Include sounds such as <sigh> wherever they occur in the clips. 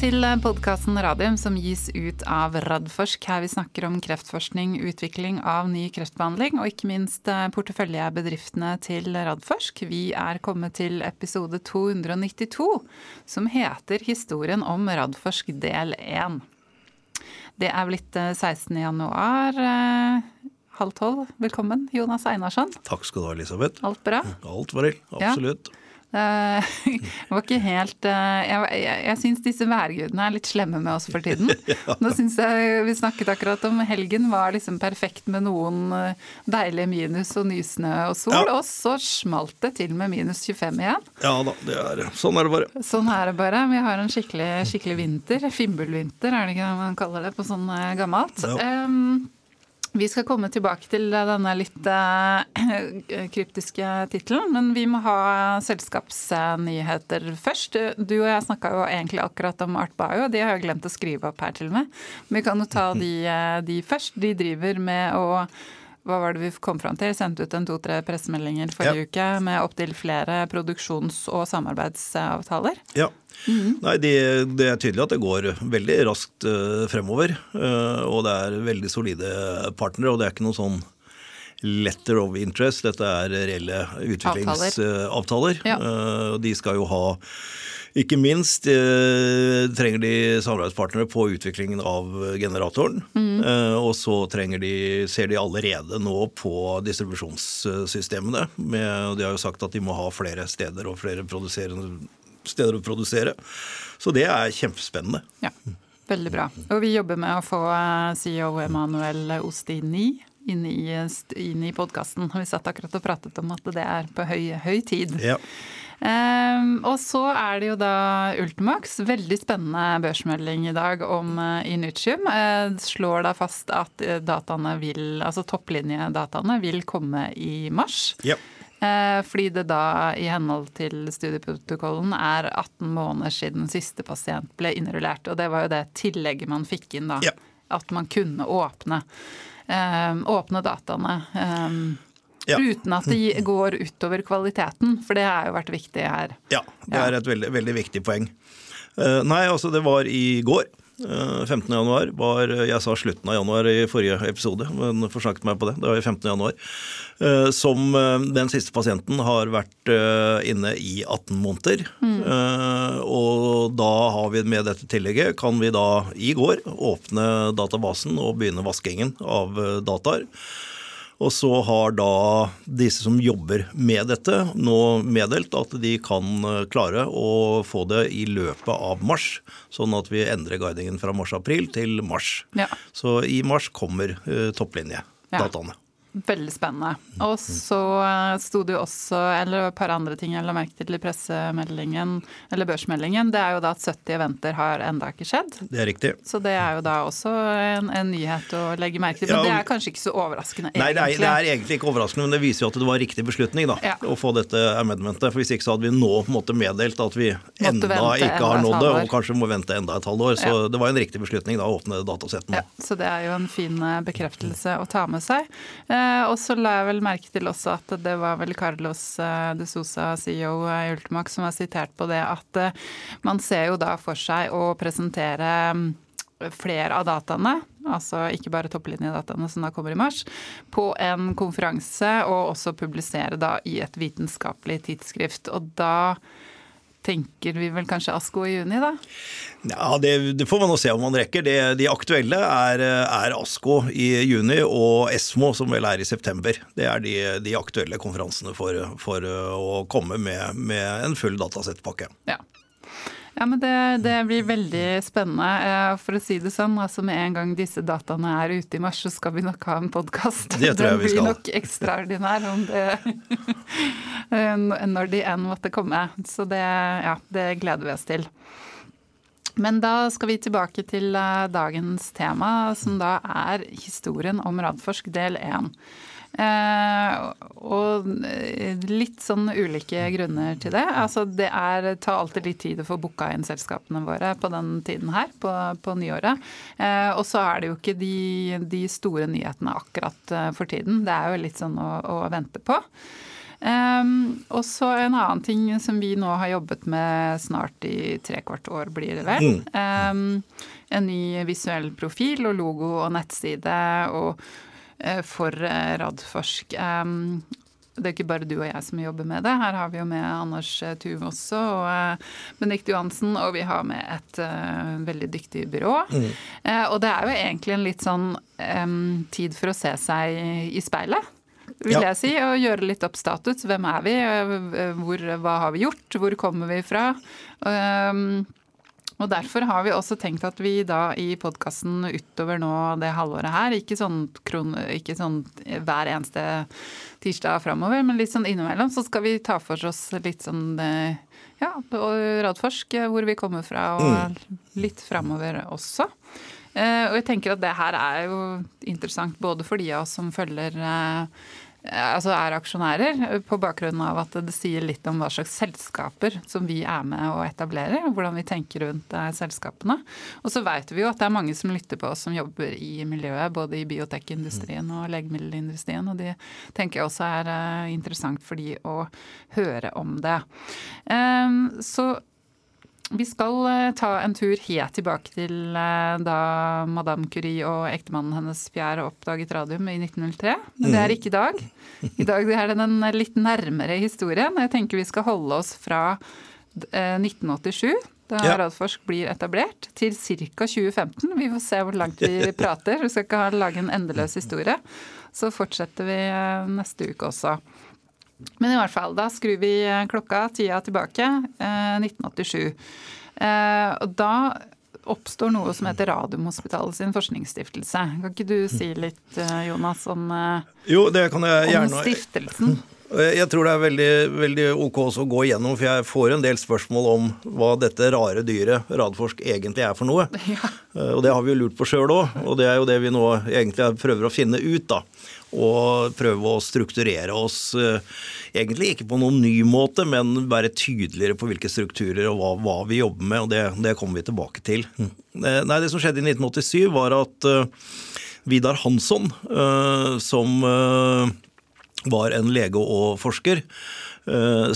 til podkasten Radium som gis ut av Radforsk. Her vi snakker om kreftforskning, utvikling av ny kreftbehandling og ikke minst eh, porteføljebedriftene til Radforsk. Vi er kommet til episode 292 som heter Historien om Radforsk del 1. Det er blitt 16. Eh, januar. Eh, halv tolv. Velkommen, Jonas Einarsson. Takk skal du ha, Elisabeth. Alt bra? Alt var det, absolutt. Ja. Eh, <laughs> det var ikke helt eh, Jeg, jeg, jeg syns disse værgudene er litt slemme med oss for tiden. <laughs> Nå syns jeg Vi snakket akkurat om helgen var liksom perfekt med noen eh, deilige minus og nysnø og sol, ja. og så smalt det til med minus 25 igjen. Ja da, det er, sånn er det bare. Sånn er det bare. Vi har en skikkelig, skikkelig vinter. Fimbulvinter er det ikke det man kaller det på sånn gammelt. Ja. Um, vi skal komme tilbake til denne litt uh, <clears throat> kryptiske tittelen, men vi må ha selskapsnyheter først. Du og jeg snakka jo egentlig akkurat om Artbio, de har jeg glemt å skrive opp her til og med. Men vi kan jo ta de, eh, de først. De driver med å hva var det vi kom fram til? Sendte ut en to-tre pressemeldinger forrige ja. uke med opptil flere produksjons- og samarbeidsavtaler. Ja. Mm. Nei, det, det, er tydelig at det går veldig raskt uh, fremover. Uh, og det er veldig solide partnere. Og det er ikke noe sånn letter of interest. Dette er reelle utviklingsavtaler. Ja. Uh, de skal jo ha ikke minst eh, trenger de samarbeidspartnere på utviklingen av generatoren. Mm. Eh, og så de, ser de allerede nå på distribusjonssystemene. Med, de har jo sagt at de må ha flere steder og flere steder å produsere. Så det er kjempespennende. Ja, Veldig bra. Og vi jobber med å få eh, CEO Emanuel Ostini inn i, inn i podkasten. Vi satt akkurat og pratet om at det er på høy, høy tid. Ja. Um, og så er det jo da Ultimax. Veldig spennende børsmelding i dag om uh, Inuitium. Uh, slår da fast at uh, dataene vil, altså topplinjedataene vil komme i mars. Yep. Fordi det da i henhold til studieprotokollen er 18 måneder siden siste pasient ble innrullert. Og det var jo det tillegget man fikk inn da. Ja. At man kunne åpne, åpne dataene. Um, ja. Uten at det går utover kvaliteten, for det har jo vært viktig her. Ja, det er et veldig, veldig viktig poeng. Uh, nei, altså det var i går. 15. Eh, januar var Jeg sa slutten av januar i forrige episode, men forsnakket meg på det. Det var i 15. januar. Eh, som den siste pasienten har vært inne i 18 måneder. Mm. Og da har vi med dette tillegget, kan vi da i går åpne databasen og begynne vaskingen av dataer. Og så har da disse som jobber med dette, nå meddelt at de kan eh, klare å få det i løpet av mars. Sånn at vi endrer guidingen fra mars-april til mars. Ja. Så i mars kommer uh, topplinjedataene. Ja. Veldig spennende. Og så eh, sto det jo også, eller et par andre ting jeg la merke til i pressemeldingen, eller børsmeldingen, det er jo da at 70 eventer har enda ikke skjedd. Det er riktig. Så det er jo da også en, en nyhet å legge merke til. Men ja, det er kanskje ikke så overraskende, egentlig. Nei, det er, egentlig ikke overraskende, men det viser jo at det var riktig beslutning da, ja. å få dette amendmentet. For hvis ikke så hadde vi nå på en måte meddelt at vi enda ikke har nådd det, og kanskje må vente enda et halvår. Så ja. det var en riktig beslutning da å åpne datasetten Ja, så det er jo en fin eh, bekreftelse å ta med seg. Eh, og så la jeg vel merke til også at det var vel Carlos eh, de Sosa, CEO i Ultimax, som var sitert på det at eh, man ser jo da for seg å presentere mm, flere av dataene, altså ikke bare topplinjedataene som da kommer i mars, på en konferanse og også publisere da i et vitenskapelig tidsskrift. Og da tenker vi vel kanskje ASKO i juni, da? Ja, det, det, får man nå se om man rekker. Det, de aktuelle er, er, ASKO i juni og ESMO, som vel er i september. Det er de, de aktuelle konferansene for, for, å komme med, med en full datasettpakke. Ja. Ja, men det, det, blir veldig spennende. Eh, for å si det sånn, altså med en gang disse dataene er ute i mars, så skal vi nok ha en podkast. Den blir nok ekstraordinær om det, <laughs> når de enn måtte komme. Så det, ja, det gleder vi oss til. Men da skal vi tilbake til eh, dagens tema, som da er historien om Radforsk del 1. Eh, og eh, litt sånn ulike grunner til det. Altså det er, tar alltid litt tid å få booka inn selskapene våre på den tiden her, på, på nyåret. Eh, og så er det jo ikke de, de, store nyhetene akkurat for tiden. Det er jo litt sånn å, å vente på. Um, og så en annen ting som vi nå har jobbet med snart i trekvart år, blir det vel. Um, en ny visuell profil og logo og nettside og, for uh, Radforsk. Det er ikke bare du og jeg som jobber med det. Her har vi jo med Anders eh, Tuve også, og Benedikt Benedicte Johansen, og vi har med et veldig dyktig byrå. Mm. Og det er jo egentlig en litt sånn um, tid for å se seg i speilet vil ja. jeg si, og gjøre litt opp status. Hvem er vi? Hvor, hva har vi gjort? Hvor kommer vi fra? Um, og Derfor har vi også tenkt at vi da i podkasten utover nå det halvåret her, ikke sånn, ikke sånn hver eneste tirsdag framover, men litt sånn innimellom, så skal vi ta for oss litt sånn ja, Radforsk, hvor vi kommer fra, og mm. litt framover også. Eh, og jeg tenker at det her er jo interessant både for de av oss som følger eh, altså er aksjonærer, på bakgrunn av at det sier litt om hva slags selskaper som vi er med og etablerer, og hvordan vi tenker rundt eh, selskapene. Og så vet vi jo at det er mange som lytter på oss som jobber i miljøet, både i biotekindustrien og legemiddelindustrien, og de tenker jeg også er eh, interessant for de å høre om det. Ehm, så vi skal eh, ta en tur helt tilbake til eh, da Madame Curie og ektemannen hennes Pierre oppdaget radium i 1903. Men det er ikke i dag. I dag er det en litt nærmere historien. Jeg tenker vi skal holde oss fra 1987, eh, da ja. Radforsk blir etablert, til ca. 2015. Vi får se hvor langt vi <laughs> prater. Vi skal ikke lage en endeløs historie. Så fortsetter vi neste uke også. Men i hvert fall, da skrur vi eh, klokka tida tilbake, eh, 1987. Eh, og da oppstår noe som heter Radiumhospitalet sin forskningsstiftelse. Kan ikke du si litt, eh, Jonas, om, eh, jo, det kan jeg gjerne. om stiftelsen? Jeg tror det er veldig, veldig ok å gå igjennom, for jeg får en del spørsmål om hva dette rare dyret Radforsk egentlig er for noe. <laughs> Ja. Og det har vi jo lurt på sjøl òg, og det er jo det vi nå egentlig prøver å finne ut. da og prøve å strukturere oss eh, egentlig ikke på noen ny måte, men være tydeligere på hvilke strukturer og hva, hva vi jobber med. og det, det, kommer vi tilbake til. Mm. Eh, nei, Det som skjedde i 1987, var at uh, Vidar Hansson, som var en lege og forsker,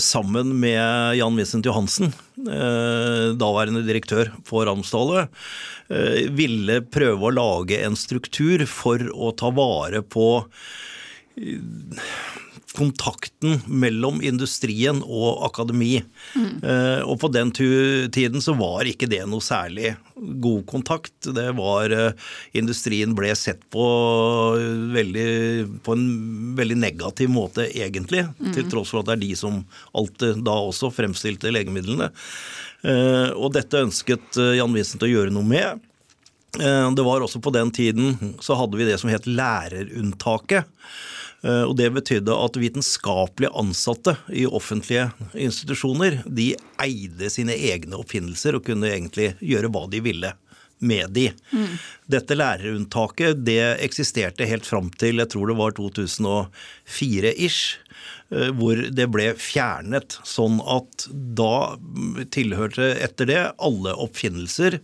sammen med Jan Vincent Johansen, daværende direktør for Ramsdale, Eh, ville prøve å lage en struktur for å ta vare på eh, kontakten mellom industrien og akademi. Mm. Eh, og på den tiden så var ikke det noe særlig god kontakt. Det var eh, Industrien ble sett på, veldig, på en veldig negativ måte, egentlig. Mm. Til tross for at det er de som alltid da også fremstilte legemidlene. Eh, og dette ønsket eh, Jan Vincent å gjøre noe med. Eh, det var også på den tiden så hadde vi det som het lærerunntaket. Og Det betydde at vitenskapelig ansatte i offentlige institusjoner de eide sine egne oppfinnelser og kunne egentlig gjøre hva de ville med de. Mm. Dette lærerunntaket det eksisterte helt fram til jeg tror det var 2004-ish. Eh, hvor det ble fjernet. Sånn at da tilhørte etter det alle oppfinnelser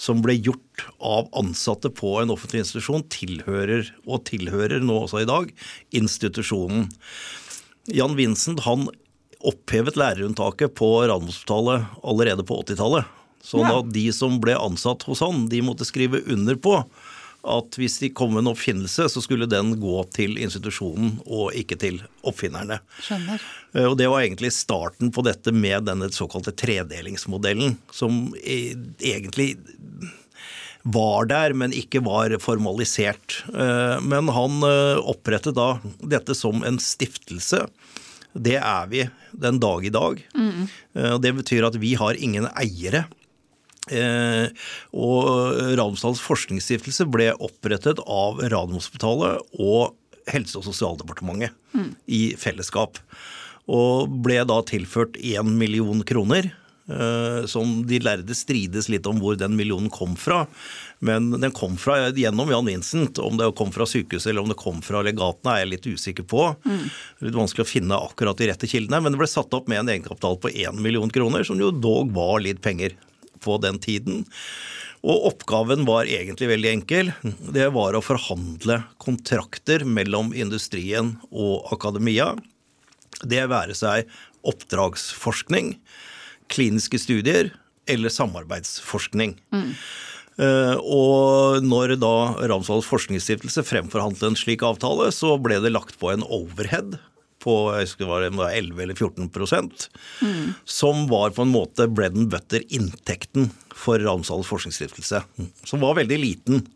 som ble gjort av ansatte på en offentlig institusjon, tilhører, og tilhører nå også i dag, institusjonen. Jan Vincent han opphevet lærerunntaket på Radiumhospitalet allerede på 80-tallet. Sånn at de som ble ansatt hos han, de måtte skrive under på at hvis de kom med en oppfinnelse, så skulle den gå til institusjonen og ikke til oppfinnerne. Skjønner. Eh, og Det var egentlig starten på dette med denne såkalte tredelingsmodellen, som egentlig var der, men ikke var formalisert. Eh, men han eh, opprettet da dette som en stiftelse. Det er vi den dag i dag. Mm. Det betyr at vi har ingen eiere. Eh, og Radiumhospitalets forskningsstiftelse ble opprettet av Radiumhospitalet og Helse- og sosialdepartementet mm. i fellesskap. Og ble da tilført én million kroner. Eh, som de lærde strides litt om hvor den millionen kom fra. Men den kom fra gjennom Jan Vincent. Om det kom fra sykehuset eller om det kom fra legatene, er jeg litt usikker på. Mm. Litt vanskelig å finne akkurat de rette kildene. Men det ble satt opp med en egenkapital på én million kroner, som jo dog var litt penger på den tiden. Og oppgaven var egentlig veldig enkel. Det var å forhandle kontrakter mellom industrien og akademia. Det være seg oppdragsforskning, kliniske studier eller samarbeidsforskning. Mm. Og når da Ramsdals forskningsstiftelse fremforhandlet en slik avtale, så ble det lagt på en overhead på jeg husker det var 11 eller 14 mm. som var på en måte bread and butter-inntekten for Ramsdals forskningsstiftelse. Som var veldig liten.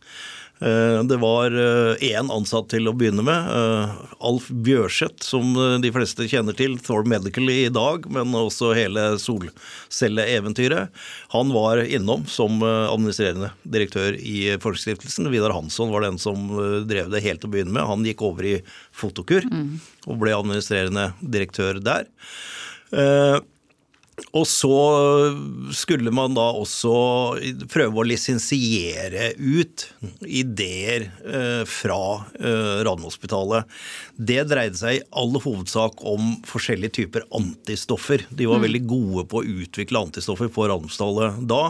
Eh, det var én eh, ansatt til å begynne med, eh, Alf Bjørseth, som de fleste kjenner til, Thor Medical i dag, men også hele solcelleeventyret. Han var innom som administrerende direktør i Folkestiftelsen. Vidar Hansson var den som drev det helt til å begynne med. Han gikk over i Fotokur mm. og ble administrerende direktør der. Og så skulle man da også prøve å lisensiere ut ideer eh, fra eh, Radiumhospitalet. Det dreide seg i all hovedsak om forskjellige typer antistoffer. De var mm. veldig gode på å utvikle antistoffer på Radiumhospitalet da,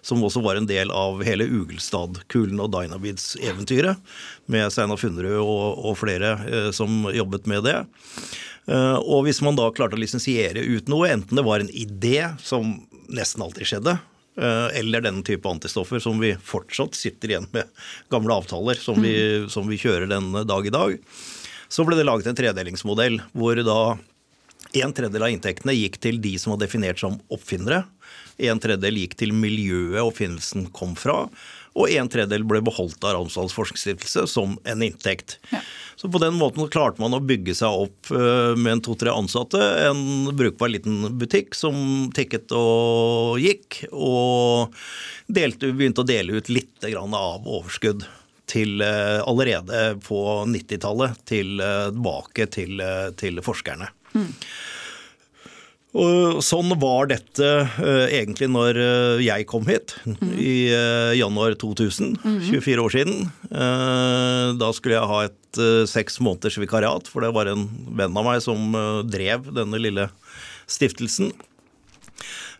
som også var en del av hele Ugelstad-kulen og Dynabids-eventyret, med Steinar Funnerud og, og flere eh, som jobbet med det. Eh, og hvis man da klarte å lisensiere ut noe, enten det var en idé, som nesten alltid skjedde, eh, eller denne type antistoffer som vi fortsatt sitter igjen med gamle avtaler som vi, mm. som vi kjører den dag i dag, så ble det laget en tredelingsmodell hvor da en tredjedel av inntektene gikk til de som var definert som oppfinnere. En tredjedel gikk til miljøet oppfinnelsen kom fra og en tredjedel ble beholdt av Ramsdals forskningsstiftelse som en inntekt. Ja. Så på den måten klarte man å bygge seg opp eh, med en to-tre ansatte, en brukbar liten butikk som tikket og gikk, og delte, begynte å dele ut litt av overskudd til eh, allerede på 90-tallet tilbake til, eh, til, forskerne. Mm. Og sånn var dette uh, egentlig når uh, jeg kom hit mm. i uh, januar 2000, mm. 24 år siden. da skulle jeg ha et seks måneders vikariat, for det var en venn av meg som drev denne lille stiftelsen.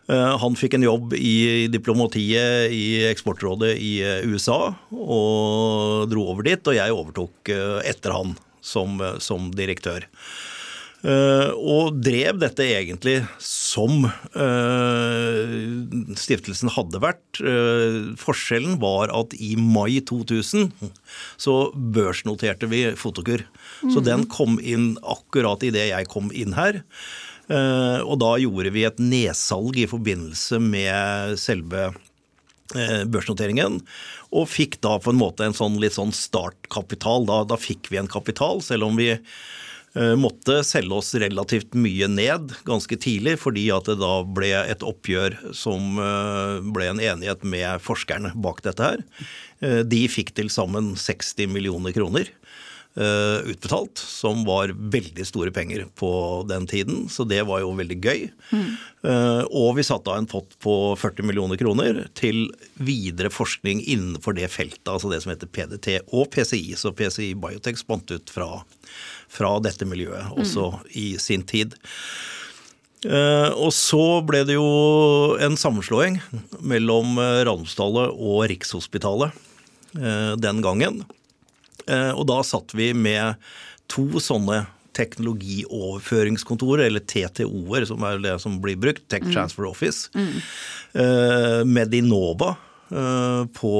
Han fikk en jobb i diplomatiet i Eksportrådet i USA og dro over dit, og jeg overtok etter han som, som direktør. Eh, og drev dette egentlig som eh, stiftelsen hadde vært. Eh, forskjellen var at i mai 2000 så børsnoterte vi Fotokur. Så mm. den kom inn akkurat idet jeg kom inn her. Og da gjorde vi et nedsalg i forbindelse med selve børsnoteringen. Og fikk da på en måte en sånn litt sånn startkapital. Da, da fikk vi en kapital, selv om vi Eh, måtte selge oss relativt mye ned ganske tidlig, fordi at det da ble et oppgjør som eh, ble en enighet med forskerne bak dette her. Eh, de fikk til sammen 60 millioner kroner utbetalt, som var veldig store penger på den tiden. Så det var jo veldig gøy. Mm. Og vi satte av en pott på 40 millioner kroner til videre forskning innenfor det feltet, altså det som heter PDT og PCI. Så PCI Biotech spant ut fra fra dette miljøet også mm. i sin tid. Uh, og så ble det jo en sammenslåing mellom Radiumhospitalet og Rikshospitalet uh, den gangen. Og da satt vi med to sånne teknologioverføringskontorer, eller TTO-er, som er det som blir brukt. Tech mm. Transfer Office. Mm. Medinova på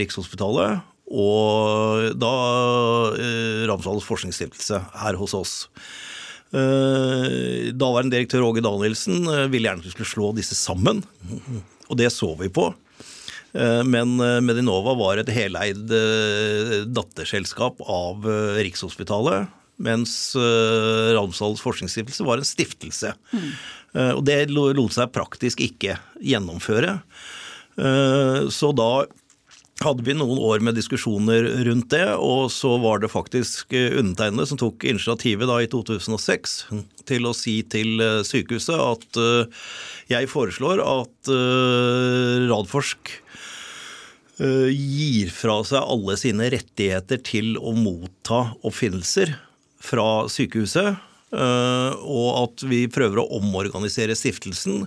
Rikshospitalet og da eh, Ramsdals forskningsstiftelse her hos oss. Eh, daværende direktør Åge Danielsen eh, ville gjerne at vi skulle slå disse sammen, og det så vi på. Eh, men Medinova var et heleid datterselskap av Rikshospitalet, mens Ramsdals forskningsstiftelse var en stiftelse. Mm. Og det lot seg praktisk ikke gjennomføre. Så da hadde vi noen år med diskusjoner rundt det, og så var det faktisk eh, undertegnede som tok initiativet da i 2006 til å si til eh, sykehuset at eh, jeg foreslår at Radforsk gir fra seg alle sine rettigheter til å motta oppfinnelser fra sykehuset Og at vi prøver å omorganisere stiftelsen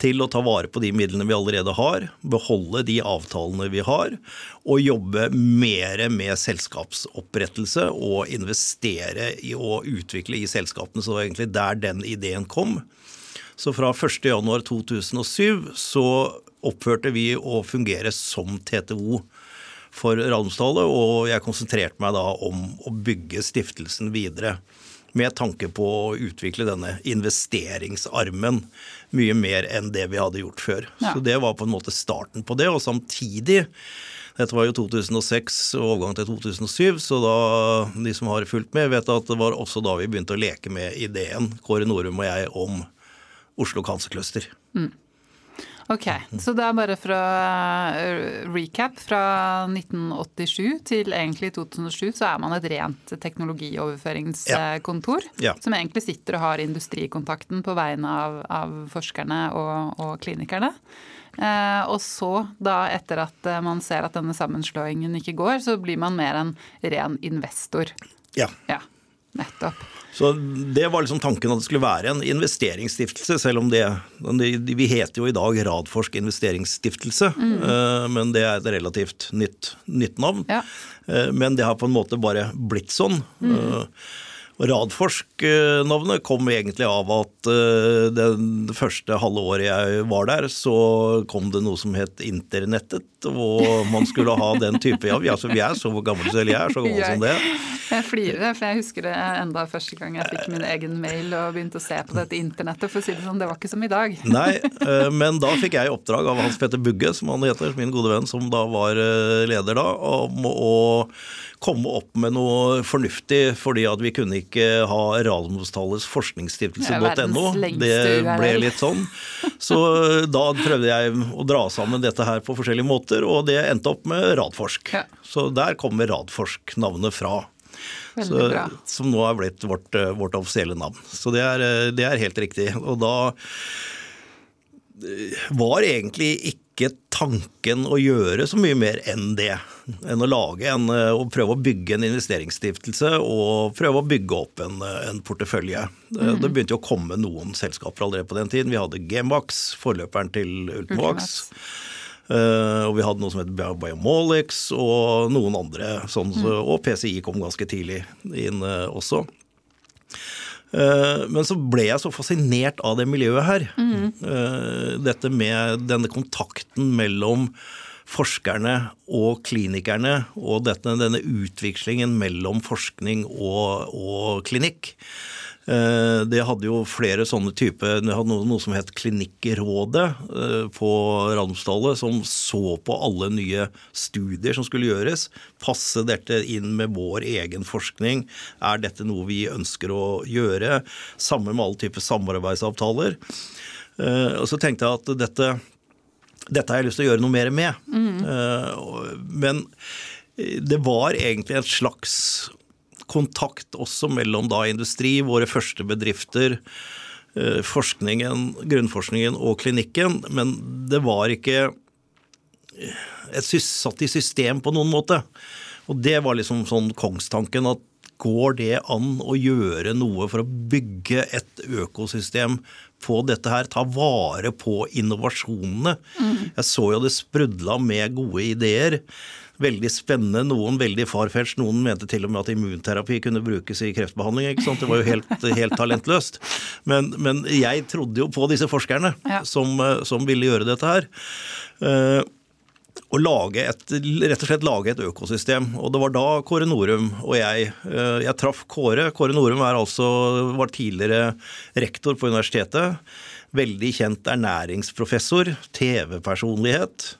til å ta vare på de midlene vi allerede har, beholde de avtalene vi har, og jobbe mer med selskapsopprettelse og investere i å utvikle i selskapene. Så det var egentlig der den ideen kom. Så fra 1.1.2007 så opphørte vi å fungere som TTO for Radiumstallet, og jeg konsentrerte meg da om å bygge stiftelsen videre. Med tanke på å utvikle denne investeringsarmen mye mer enn det vi hadde gjort før. Ja. Så det var på en måte starten på det. Og samtidig dette var jo 2006 og overgang til 2007, så da de som har fulgt med, vet at det var også da vi begynte å leke med ideen, Kåre Norum og jeg, om Oslo Cancer Cluster. Mm. Ok, Så det er bare for å eh, recap. Fra 1987 til egentlig 2007 så er man et rent teknologioverføringskontor. Ja. Ja. Som egentlig sitter og har industrikontakten på vegne av, av forskerne og, og klinikerne. Eh, og så, da etter at eh, man ser at denne sammenslåingen ikke går, så blir man mer en ren investor. Ja. ja nettopp. Så Det var liksom tanken at det skulle være en investeringsstiftelse, selv om det Vi heter jo i dag Radforsk investeringsstiftelse, mm. Eh, men det er et relativt nytt, nytt navn. Ja. Eh, men det har på en måte bare blitt sånn. Mm. Eh, Radforsk-navnet kom egentlig av at det første halve året jeg var der, så kom det noe som het internettet, og man skulle ha den type Ja, altså, vi er så gamle, selv jeg er så gammel som det. Jeg flirer, for jeg husker det enda første gang jeg fikk min egen mail og begynte å se på dette internettet. For å si det sånn, det var ikke som i dag. Nei, eh, men da fikk jeg oppdrag av Hans Petter Bugge, som han heter, min gode venn, som da var eh, leder da, om å komme opp med noe fornuftig, fordi at vi kunne ikke ha Radiumhostalets forskningsstiftelse.no. Det ble litt sånn. Så <laughs> da prøvde jeg å dra sammen dette her på forskjellige måter, og det endte opp med Radforsk. Så der kommer Radforsk-navnet fra. Så, som nå er blitt vårt, eh, vårt, offisielle navn. Så det er, eh, det er helt riktig. Og da eh, var egentlig ikke tanken å gjøre så mye mer enn det. Enn å lage en, og prøve å bygge en investeringsstiftelse og prøve å bygge opp en, en portefølje. Mm. Det begynte jo å komme noen selskaper allerede på den tiden. Vi hadde Gamebox, forløperen til Ultimax. Uh, og vi hadde noe som het Biomolix og noen andre. Sånn, mm. Og PCI kom ganske tidlig inn uh, også. Uh, men så ble jeg så fascinert av det miljøet her. Mm. dette med denne kontakten mellom forskerne og klinikerne, og dette, denne utvekslingen mellom forskning og, og klinikk. Eh, det hadde jo flere sånne typer Det hadde noe, som het Klinikkrådet eh, på Randumstallet, som så på alle nye studier som skulle gjøres. Passe dette inn med vår egen forskning? Er dette noe vi ønsker å gjøre? Sammen med alle typer samarbeidsavtaler. Eh, og så tenkte jeg at dette, dette har jeg lyst til å gjøre noe mer med. Mm. Men det var egentlig et slags kontakt også mellom da industri, våre første bedrifter, eh, forskningen, grunnforskningen og klinikken. Men det var ikke et satt i system på noen måte. Og det var liksom sånn kongstanken at går det an å gjøre noe for å bygge et økosystem på dette her? Ta vare på innovasjonene. Mm. Jeg så jo det sprudla med gode ideer veldig spennende, noen veldig farfetch. Noen mente til og med at immunterapi kunne brukes i kreftbehandling. ikke sant? Det var jo helt, helt talentløst. Men, men, jeg trodde jo på disse forskerne ja. som, som, ville gjøre dette her. Uh, og lage et, rett og slett lage et økosystem. Og det var da Kåre Norum og jeg uh, Jeg traff Kåre. Kåre Norum er altså, var tidligere rektor på universitetet. Veldig kjent ernæringsprofessor, TV-personlighet.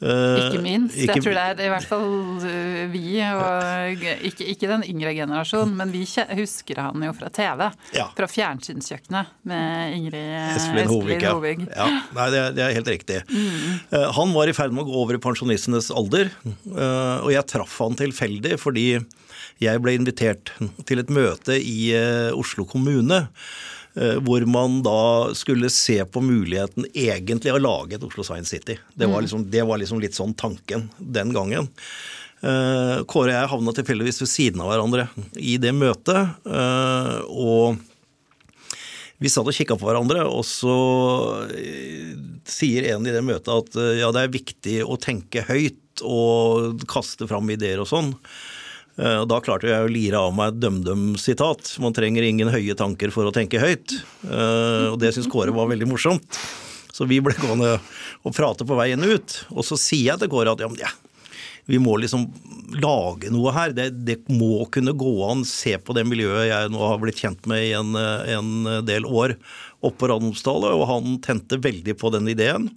Eh, ikke minst. Ikke, jeg tror det er i hvert fall eh, vi, og <laughs> ikke, ikke den yngre generasjonen, men vi husker han jo fra TV. Ja. Fra fjernsynskjøkkenet med Ingrid Espelid Hovig. Ja. ja. Nei, det er, det er, helt riktig. Mm. Han var i ferd med å gå over i pensjonistenes alder, og jeg traff han tilfeldig fordi jeg ble invitert til et møte i Oslo kommune Eh, hvor man da skulle se på muligheten egentlig å lage et Oslo Science City. Det var mm. liksom, det var liksom litt sånn tanken den gangen. Eh, Kåre og jeg havna tilfeldigvis ved siden av hverandre i det møtet. Eh, og Vi satt og kikka på hverandre, og så sier en i det møtet at ja, det er viktig å tenke høyt og kaste fram ideer og sånn. Og Da klarte jeg å lire av meg et DumDum-sitat. Man trenger ingen høye tanker for å tenke høyt. Og det syns Kåre var veldig morsomt. Så vi ble gående og prate på veien ut. Og så sier jeg til Kåre at ja, ja, vi må liksom lage noe her. Det, det, må kunne gå an. Se på det miljøet jeg nå har blitt kjent med i en, en del år oppe på Randomsdalet. og han tente veldig på den ideen.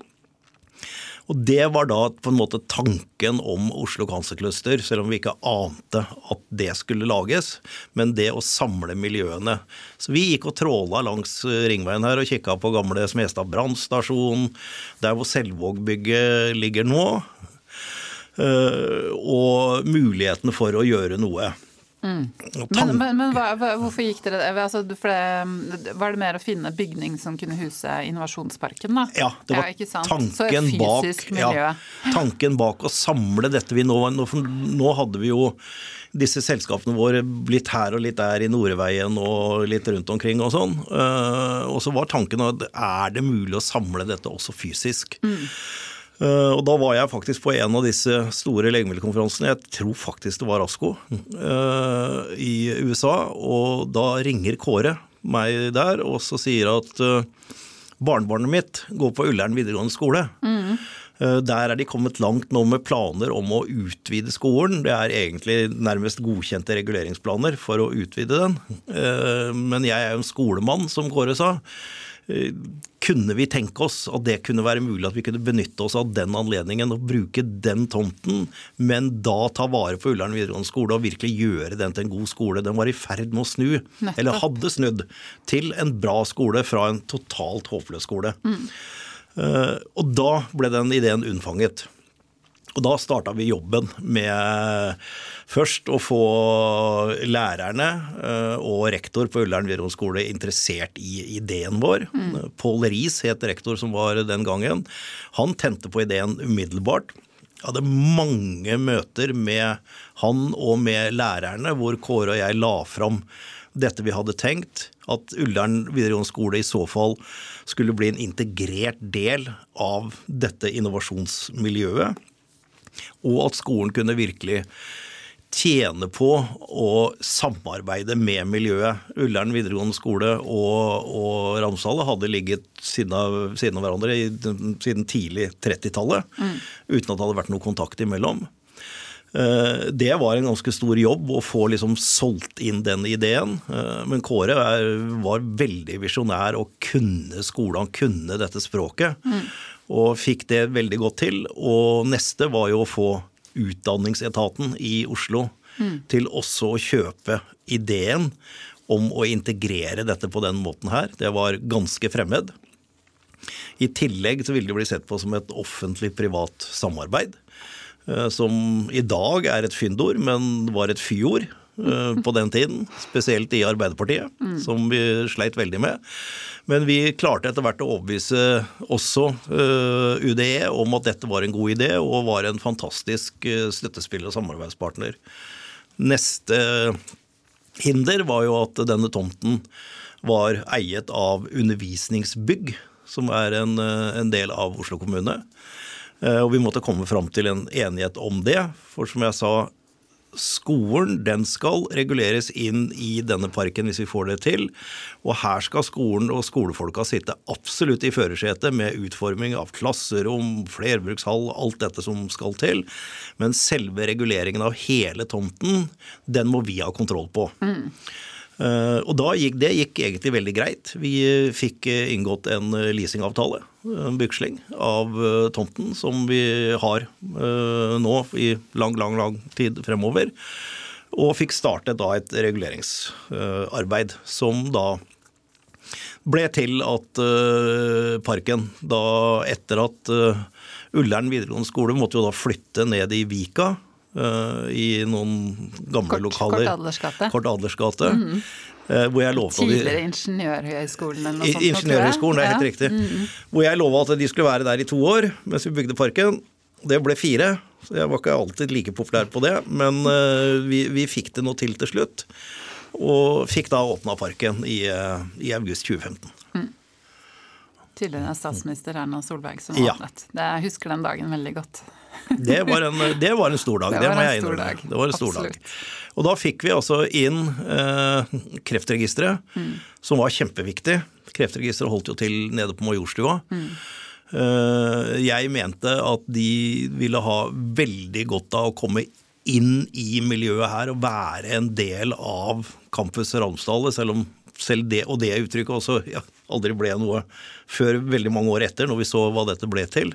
Og Det var da på en måte tanken om Oslo Cancer Cluster, selv om vi ikke ante at det skulle lages. Men det å samle miljøene. Så vi gikk og tråla langs ringveien her og kikka på gamle Smestad brannstasjon, der hvor Selvåg-bygget ligger nå. Eh, og mulighetene for å gjøre noe. Mm. Men, men, men hva, hvorfor gikk dere altså, for det? Var det mer å finne bygning som kunne huse innovasjonsparken? da? Ja, det var ja, tanken, bak, ja, tanken bak å samle dette. Vi nå, nå, nå hadde vi jo disse selskapene våre litt her og litt der i Nordveien og litt rundt omkring og sånn. Uh, og så var tanken at er det mulig å samle dette også fysisk? Mm. Eh, og da var jeg faktisk på en av disse store legemiddelkonferansene, jeg tror faktisk det var ASKO, eh, i USA. Og da ringer Kåre meg der og så sier at eh, barnebarnet mitt går på Ullern videregående skole. Mm. Der er de kommet langt nå med planer om å utvide skolen. Det er egentlig nærmest godkjente reguleringsplaner for å utvide den. Men jeg er jo en skolemann, som Kåre sa. Eh, kunne vi tenke oss at det kunne være mulig at vi kunne benytte oss av den anledningen og bruke den tomten, men da ta vare på Ullern videregående skole og virkelig gjøre den til en god skole? Den var i ferd med å snu, Nettopp. eller hadde snudd, til en bra skole fra en totalt håpløs skole. Mm. Uh, og da ble den ideen unnfanget. Og da starta vi jobben med først å få lærerne eh, og rektor på Ullern videregående skole interessert i ideen vår. Mm. Pål Riis het rektor som var den gangen. Han tente på ideen umiddelbart. Jeg hadde mange møter med han og med lærerne hvor Kåre og jeg la fram dette vi hadde tenkt. At Ullern videregående skole i så fall skulle bli en integrert del av dette innovasjonsmiljøet og at skolen kunne virkelig tjene på å samarbeide med miljøet. Ullern videregående skole og, og Ramsdal hadde ligget siden av, siden av hverandre i, siden tidlig 30-tallet, mm. uten at det hadde vært noe kontakt imellom. Eh, det var en ganske stor jobb å få liksom solgt inn den ideen. Eh, men Kåre var veldig visjonær og kunne skolen, kunne dette språket. Mm. Og fikk det veldig godt til. Og neste var jo å få Utdanningsetaten i Oslo mm. til også å kjøpe ideen om å integrere dette på den måten her. Det var ganske fremmed. I tillegg så ville det bli sett på som et offentlig-privat samarbeid. Eh, som i dag er et fyndord, men var et fyord på den tiden. Spesielt i Arbeiderpartiet, mm. som vi sleit veldig med. Men vi klarte etter hvert å overbevise også eh, UDE om at dette var en god idé, og var en fantastisk eh, støttespiller og samarbeidspartner. Neste hinder var jo at denne tomten var eiet av Undervisningsbygg, som er en, eh, en del av Oslo kommune. Og vi måtte komme fram til en enighet om det. For som jeg sa, skolen den skal reguleres inn i denne parken hvis vi får det til. Og her skal skolen og skolefolka sitte absolutt i førersetet med utforming av klasserom, flerbrukshall, alt dette som skal til. Men selve reguleringen av hele tomten, den må vi ha kontroll på. Mm. Uh, og da gikk, Det gikk egentlig veldig greit. Vi fikk uh, inngått en leasingavtale, en byksling, av tomten som vi har nå i lang, lang, lang tid fremover. Og fikk startet da et reguleringsarbeid som da ble til at parken, da etter at Ullern videregående skole måtte jo da flytte ned i Vika Uh, i noen gamle Kort, lokaler. Kort Adlersgate. Kort Adlersgate mm -hmm. uh, hvor jeg lovte Tidligere Ingeniørhøgskolen eller noe sånt? Ingeniørhøgskolen, det er helt riktig. Mm -hmm. Hvor jeg lova at de skulle være der i to år mens vi bygde parken. Det ble fire, så jeg var ikke alltid like populær på det. Men uh, vi, vi fikk det nå til til slutt. og fikk da åpna parken i, i august 2015. Mm. Tidligere statsminister Erna Solberg som åpnet. Ja. Jeg husker den dagen veldig godt. Det var en, det var en stor dag, det, det må jeg innrømme. Det var en stor Absolutt. dag. Og da fikk vi altså inn eh, Kreftregisteret, mm. som var kjempeviktig. Kreftregisteret holdt jo til nede på Majorstua. Mm. Eh, jeg mente at de ville ha veldig godt av å komme inn i miljøet her og være en del av Campus Ramsdal, selv om selv det og det uttrykket også ja, aldri ble noe før veldig mange år etter, når vi så hva dette ble til.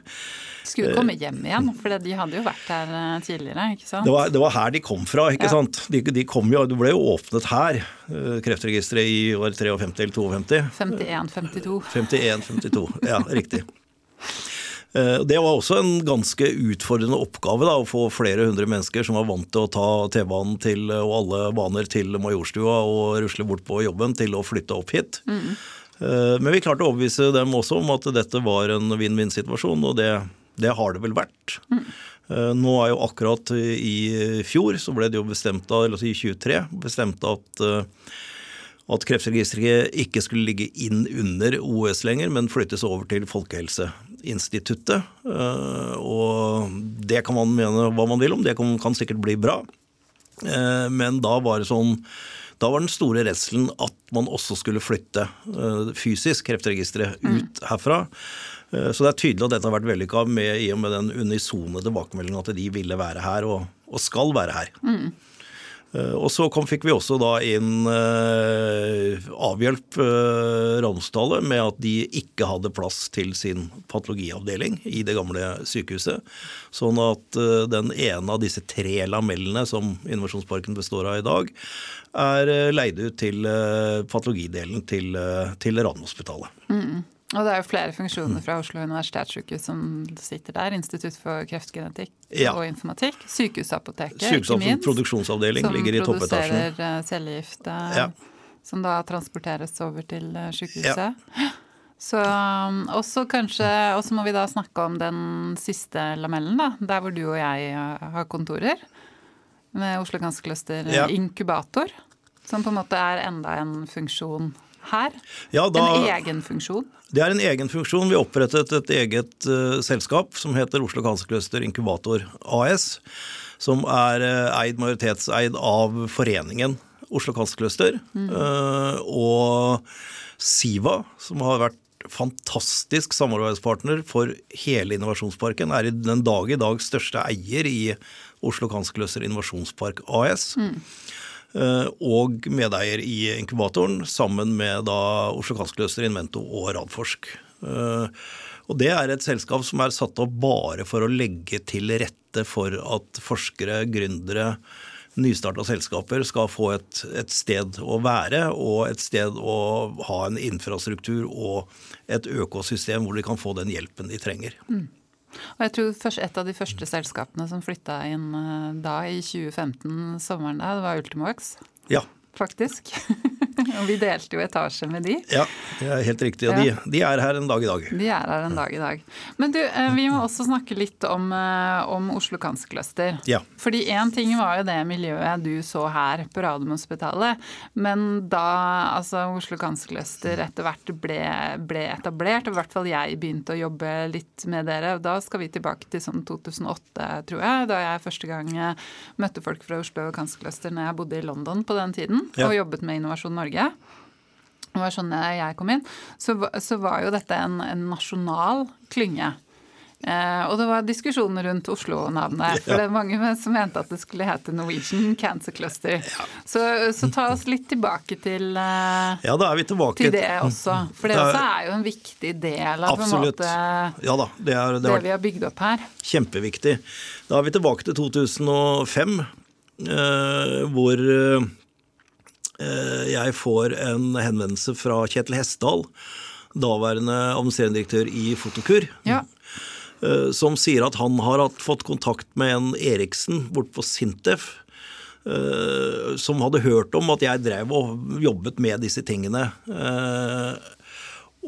Skulle komme hjem igjen, for de hadde jo vært her eh, tidligere. ikke sant? Det var, det var her de kom fra. ikke ja. sant? De, de, kom jo, Det ble jo åpnet her, eh, Kreftregisteret i år 53 eller 52. 51-52. 51-52, Ja, riktig. <laughs> Eh, det var også en ganske utfordrende oppgave da, å få flere hundre mennesker som var vant til å ta T-banen til, og alle baner til Majorstua og rusle bort på jobben, til å flytte opp hit. Mm. Men vi klarte å overbevise dem også om at dette var en vinn-vinn-situasjon, og det det har det vel vært. Mm. Nå er jo akkurat i fjor så ble det jo bestemt av, eller i 23 bestemt at, eh, at Kreftregisteret ikke skulle ligge inn under OS lenger, men flyttes over til Folkehelseinstituttet. Eh, og det kan man mene hva man vil om, det kan, kan sikkert bli bra. Men da var det sånn da var den store redselen at man også skulle flytte fysisk Kreftregisteret mm. ut herfra. Eh, så det er tydelig at dette har vært vellykka med, i og med den unisone tilbakemeldingen at de ville være her, og, og skal være her. Mm. Eh, og så kom, fikk vi også da inn eh, avhjelp eh, Ramsdale med at de ikke hadde plass til sin patologiavdeling i det gamle sykehuset. Sånn at eh, den ene av disse tre lamellene som Innovasjonsparken består av i dag, er eh, leid ut til patologidelen til, til Radiumhospitalet. Mm. Og det er jo flere funksjoner fra Oslo universitetssykehus som sitter der. Institutt for kreftgenetikk ja. og informatikk. Sykehusapoteket, ikke minst. Produksjonsavdeling ligger i toppetasjen. Som produserer eh, cellegift ja. som da transporteres over til eh, sykehuset. Ja. <laughs> Så um, også kanskje, og så må vi da snakke om den siste lamellen, da. Der hvor du og jeg eh, har kontorer. Med Oslo Cancer Cluster inkubator. Som på en måte er enda en funksjon her? Ja, da, en egen funksjon? Det er en egen funksjon. Vi opprettet et eget uh, selskap som heter Oslo Cancer Inkubator AS. Som er uh, eid, majoritetseid av foreningen Oslo Cancer. Mm. Uh, og Siva, som har vært fantastisk samarbeidspartner for hele Innovasjonsparken, er den dag i dag største eier i Oslo Cancer Innovasjonspark AS. Mm. Eh, og medeier i inkubatoren, sammen med da Oslo Kanskløster Invento og Radforsk. Eh, og Det er et selskap som er satt opp bare for å legge til rette for at forskere, gründere, nystarta selskaper skal få et, et, sted å være og et sted å ha en infrastruktur og et økosystem hvor de kan få den hjelpen de trenger. Mm. Og jeg tror Et av de første selskapene som flytta inn eh, da, i 2015, sommeren da, det var Ultimox. Ja. Faktisk. <laughs> <laughs> og vi delte jo etasje med de. Ja, det er helt riktig. Og ja. de, de, er her en dag i dag. De er her en dag i dag. Men du, eh, vi må også snakke litt om, eh, om Oslo Cancer Cluster. Ja. Fordi én ting var jo det miljøet du så her på Radiumhospitalet. Men da altså Oslo Cancer Cluster etter hvert ble, ble, etablert, og i hvert fall jeg begynte å jobbe litt med dere, og da skal vi tilbake til sånn 2008, tror jeg, da jeg første gang eh, møtte folk fra Oslo Cancer Cluster når jeg bodde i London på den tiden ja. og jobbet med Innovasjon Norge. Det var sånn jeg kom inn. Så, så var jo dette en, en nasjonal klynge. Eh, og det var diskusjoner rundt Oslo-navnet. For det er mange som mente at det skulle hete Norwegian Cancer Cluster. Ja. Så, så, ta oss litt tilbake til, eh, ja, da er vi tilbake. til det også. For det, det er, også er jo en viktig del av absolutt. Måte, ja, da, det, er, det, det vi har bygd opp her. Kjempeviktig. Da er vi tilbake til 2005, eh, hvor Eh, jeg får en henvendelse fra Kjetil Hessdal, daværende administrerende direktør i Fotokur. Ja. Eh, som sier at han har fått kontakt med en Eriksen bort på Sintef. Eh, som hadde hørt om at jeg drev og jobbet med disse tingene.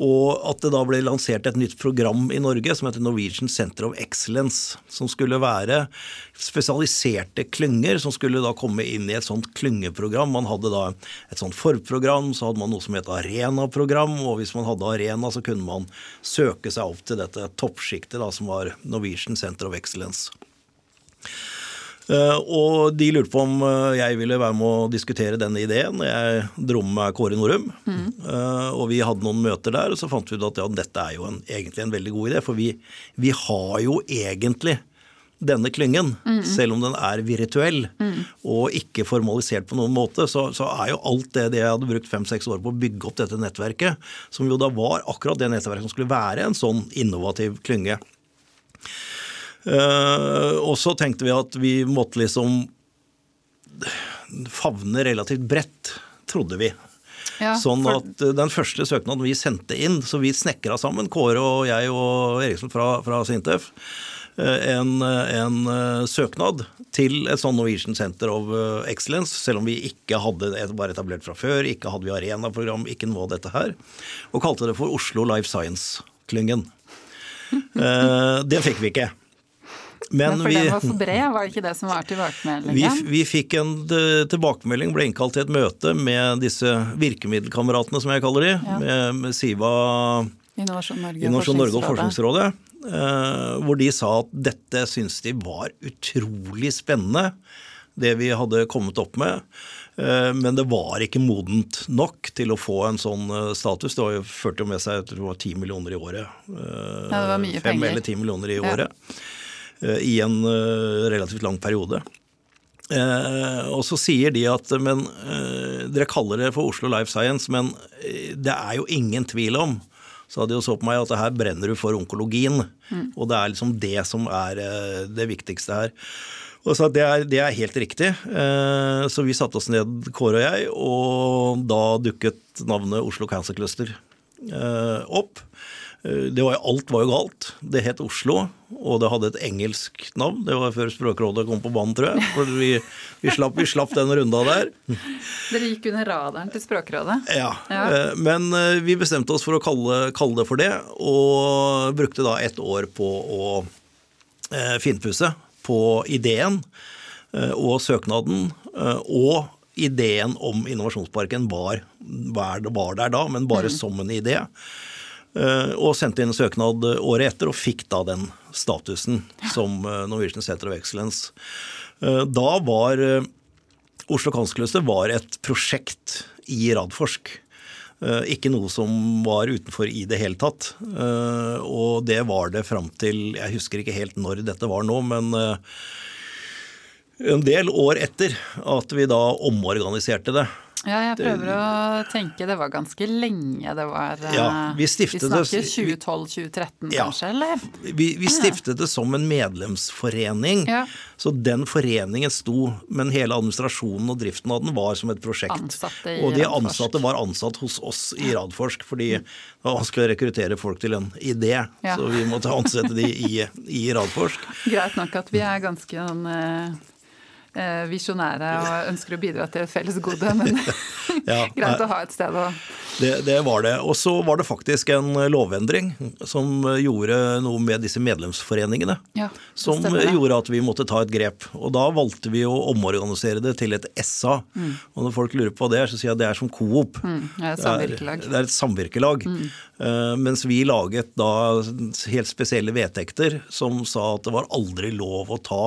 Og at det da ble lansert et nytt program i Norge som heter Norwegian Center of Excellence. Som skulle være spesialiserte klynger som skulle da komme inn i et sånt klyngeprogram. Man hadde da et sånt forprogram, så hadde man noe som het arenaprogram. Og hvis man hadde arena, så kunne man søke seg opp til dette toppsjiktet som var Norwegian Center of Excellence. Eh, og de lurte på om eh, jeg ville være med å diskutere denne ideen. Jeg dro med meg Kåre Norum, mm. og vi hadde noen møter der. Og så fant vi ut at ja, dette er jo en, egentlig en veldig god idé, for vi, vi har jo egentlig denne klyngen, mm. selv om den er virtuell mm. og ikke formalisert på noen måte, så, så er jo alt det, det jeg hadde brukt fem-seks år på å bygge opp dette nettverket, som jo da var akkurat det nettverket som skulle være en sånn innovativ klynge. Uh, og så tenkte vi at vi måtte liksom favne relativt bredt, trodde vi. Ja, sånn at uh, den første søknaden vi sendte inn, så vi snekra sammen, Kåre og jeg og Eriksen fra, fra Sintef, uh, en, en søknad til et sånn Norwegian Center of Excellence, selv om vi ikke hadde var etablert fra før, ikke hadde vi arenaprogram, ikke noe av dette her, og kalte det for Oslo Life Science-klyngen. <laughs> det fikk vi ikke. Men, ja, for vi, den var for bred, var det ikke det som var tilbakemeldingen? Vi, vi fikk en tilbakemelding, ble innkalt til et møte med disse virkemiddelkameratene, som jeg kaller de, ja. med, med, Siva Innovasjon Norge, Innovasjon Norge og Forskningsrådet. Uh, hvor de sa at dette syntes de var utrolig spennende, det vi hadde kommet opp med. Uh, men det var ikke modent nok til å få en sånn eh, status. Det førte jo med seg jeg tror det var 10 millioner i året. Ja, det var mye Fem penger. eller ti millioner i året. Ja. Eh, i en eh, relativt lang periode. Eh, og så sier de at men dere kaller det for Oslo Life Science, men det er jo ingen tvil om så hadde de jo så på meg at her brenner du for onkologien. Mm. Og det er liksom det som er det viktigste her. Og så det er, det er helt riktig. Så vi satte oss ned, Kåre og jeg, og da dukket navnet Oslo Cancer Cluster opp. Eh, det var, alt var jo galt. Det het Oslo, og det hadde et engelsk navn. Det var før Språkrådet kom på banen, tror jeg. For vi, vi, slapp, vi slapp, den runda der. Dere gikk under radaren til Språkrådet? Ja. ja. Eh, men eh, vi bestemte oss for å kalle, kalle, det for det, og brukte da et år på å finpusse på ideen og søknaden. Og ideen om innovasjonsparken var, var der da, men bare mm. som en idé. Eh, og sendte inn en søknad året etter og fikk da den statusen som eh, Norwegian Center of Excellence. Eh, da var Oslo Kanslercluster var et prosjekt i Radforsk. Ikke noe som var utenfor i det hele tatt. Og det var det fram til Jeg husker ikke helt når dette var nå, men en del år etter at vi da omorganiserte det. Ja, jeg prøver å tenke. Det var ganske lenge det var ja, Vi, vi snakker 2012-2013 ja, kanskje, eller? Vi, vi stiftet det som en medlemsforening. Ja. Så den foreningen sto, men hele administrasjonen og driften av den var som et prosjekt. Og de ansatte var ansatt hos oss i Radforsk, fordi det var vanskelig å rekruttere folk til en idé. Så vi måtte ansette de i, i Radforsk. <laughs> Greit nok at vi er ganske sånn Eh, visjonære og ønsker å bidra til et felles gode, men <laughs> <laughs> ja, greit å ha et sted å det, det, var det. Og så var det faktisk en lovendring som gjorde noe med disse medlemsforeningene. Ja, som gjorde at vi måtte ta et grep. Og da valgte vi å omorganisere det til et SA. Mm. Og når folk lurer på hva det er, så sier jeg at det er som Coop. Mm, det, er det, er, det er et samvirkelag. Mm. Uh, mens vi laget da helt spesielle vedtekter som sa at det var aldri lov å ta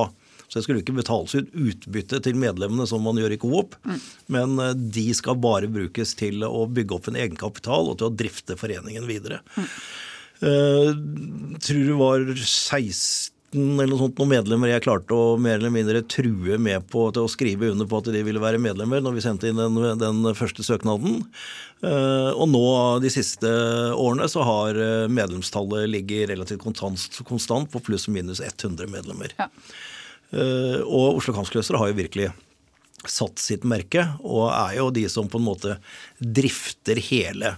så det skulle ikke betales ut utbytte til medlemmene som man gjør i Coop, mm. men eh, de skal bare brukes til å bygge opp en egenkapital og til å drifte foreningen videre. Mm. Uh, tror det var 16 eller noe sånt noen medlemmer jeg klarte å mer eller mindre true med på til å skrive under på at de ville være medlemmer når vi sendte inn den, den første søknaden. Uh, og nå de siste årene så har medlemstallet ligget relativt konstant, konstant på pluss minus 100 medlemmer. Ja. Eh, og Oslo Kampskløster har jo virkelig satt sitt merke, og er jo de som på en måte drifter hele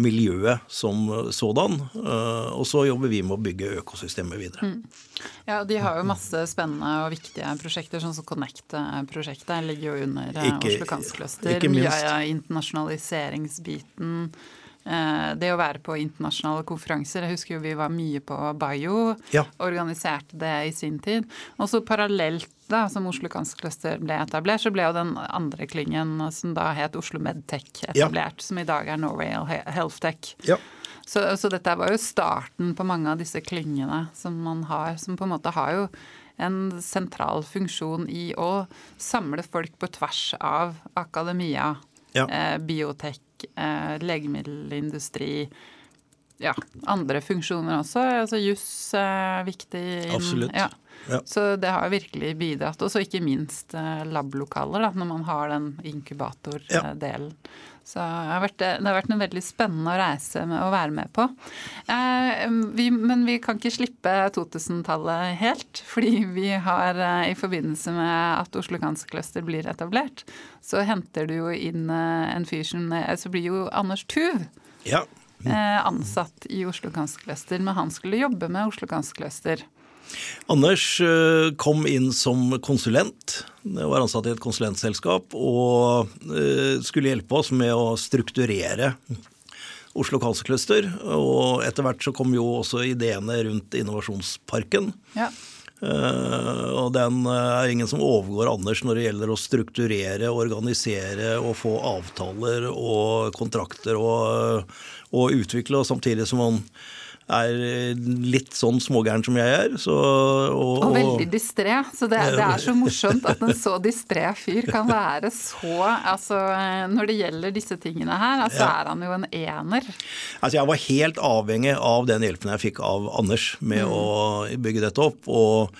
miljøet som sådan. Eh, og så jobber vi med å bygge økosystemet videre. Mm. Ja, De har jo masse spennende og viktige prosjekter, sånn som Connect-prosjektet ligger jo under eh, ikke, Oslo Kanskløster. Mye av internasjonaliseringsbiten det å være på internasjonale konferanser. Jeg husker jo vi var mye på Bio. Ja. Organiserte det i sin tid. Og så parallelt da, som Oslo Cancer Cluster ble etablert, så ble jo den andre klyngen som da het Oslo Medtech etablert. Ja. Som i dag er Norway Health Tech. Ja. Så, så, dette var jo starten på mange av disse klyngene som man har, som på en måte har jo en sentral funksjon i å samle folk på tvers av akademia, ja. eh, biotek, eh, legemiddelindustri, ja, andre funksjoner også. Altså juss er viktig. Inn, Absolutt. Ja. Ja. Så det har virkelig bidratt. Og så ikke minst eh, lablokaler, da, når man har den inkubatordelen. Ja. Så det har, vært, det har, vært, en veldig spennende å reise med å være med på. Eh, vi, men vi kan ikke slippe 2000-tallet helt. <laughs> Fordi vi har eh, i forbindelse med at Oslo Cancer Cluster blir etablert, så henter du jo inn eh, en fyr som Så blir jo Anders Tuv ja. eh, ansatt i Oslo Cancer Cluster. Men han skulle jobbe med Oslo Cancer Cluster. Anders eh, kom inn som konsulent. Var ansatt i et konsulentselskap og eh, skulle hjelpe oss med å strukturere Oslo Cancer Cluster. Og etter hvert så kom jo også ideene rundt innovasjonsparken. Ja. Uh, og den er ingen som overgår Anders når det gjelder å strukturere, organisere og få avtaler og kontrakter og, og utvikle, og samtidig som man er litt sånn smågæren som jeg er. Så, og, og, veldig distré. Så det, det, er så morsomt at en så distré fyr kan være så altså, Når det gjelder disse tingene her, altså ja. er han jo en ener. Altså Jeg var helt avhengig av den hjelpen jeg fikk av Anders med mm. å bygge dette opp. og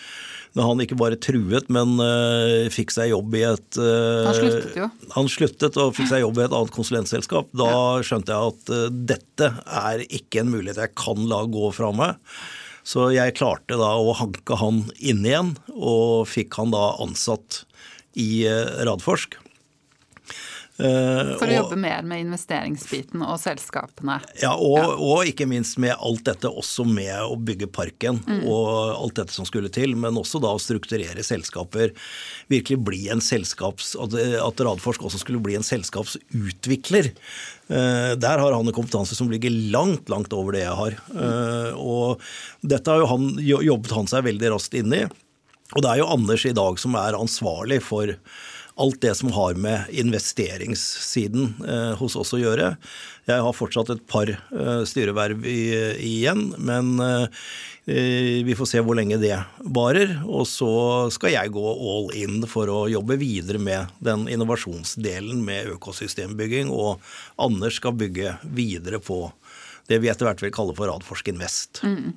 når han ikke bare truet, men uh, fikk seg jobb i et uh, Han sluttet jo. Han sluttet og fikk seg jobb i et annet konsulentselskap. Da skjønte jeg at uh, dette er ikke en mulighet jeg kan la gå fra meg. Så jeg klarte da å hanke han inn igjen, og fikk han da ansatt i Radforsk. Eh, For å og, jobbe mer med investeringsbiten og selskapene. Ja og, ja, og, ikke minst med alt dette også med å bygge parken mm. og alt dette som skulle til. Men også da å strukturere selskaper. Virkelig bli en selskaps... At, Radforsk også skulle bli en selskapsutvikler. Uh, der har han en kompetanse som ligger langt, langt over det jeg har. Uh, og dette har jo han, jobbet han seg veldig raskt inn i. Og det er jo Anders i dag som er ansvarlig for alt det som har med investeringssiden eh, hos oss å gjøre. Jeg har fortsatt et par eh, styreverv igjen, men eh, vi får se hvor lenge det varer. Og så skal jeg gå all in for å jobbe videre med den innovasjonsdelen med økosystembygging, og Anders skal bygge videre på det vi etter hvert vil kalle for Radforsk Invest. Mm.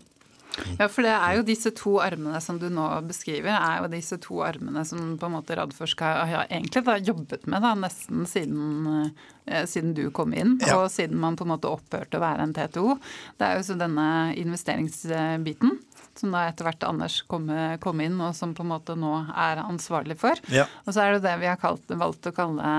Ja, for det er jo disse to armene som du nå beskriver, er jo disse to armene som på en måte Radforsk har, ja, egentlig da jobbet med da, nesten siden, eh, siden du kom inn, ja. og siden man på en måte opphørte å være en TTO. Det er jo så denne investeringsbiten som da etter hvert Anders kom, kom, inn, og som på en måte nå er ansvarlig for. Ja. Og så er det det vi har kalt, valgt å kalle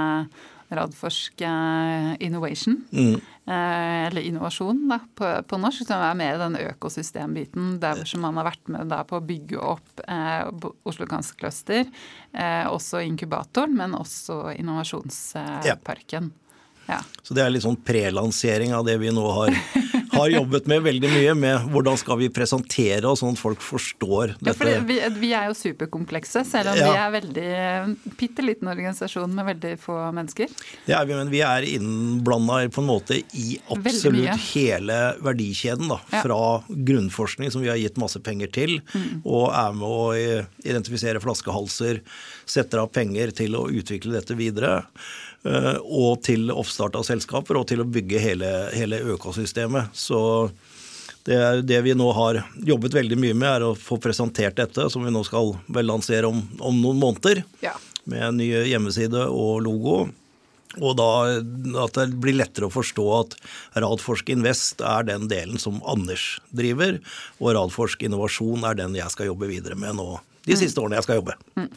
Radforsk eh, Innovation. Mm. Eh, eller innovasjon da, på, på, norsk, som er mer den økosystembiten. Der som man har vært med da, på å bygge opp eh, Oslo Cancer Cluster. Eh, også inkubatoren, men også innovasjonsparken. Ja. Ja. Så det er litt sånn prelansering av det vi nå har <laughs> har jobbet med veldig mye med hvordan skal vi presentere oss sånn at folk forstår dette. Ja, for vi, vi, er jo superkomplekse, selv om ja. vi er veldig bitte liten organisasjon med veldig få mennesker. Det er vi, men vi er innblanda på en måte i absolutt hele verdikjeden. Da, ja. Fra grunnforskning, som vi har gitt masse penger til, mm. og er med å identifisere flaskehalser, setter av penger til å utvikle dette videre. Eh, og til oppstart av selskaper og til å bygge hele, hele økosystemet. Så det, det, vi nå har jobbet veldig mye med, er å få presentert dette, som vi nå skal vel lansere om, om noen måneder. Ja. Med en ny hjemmeside og logo. Og da at det blir lettere å forstå at Radforsk Invest er den delen som Anders driver, og Radforsk Innovasjon er den jeg skal jobbe videre med nå de siste årene jeg skal jobbe. Mm.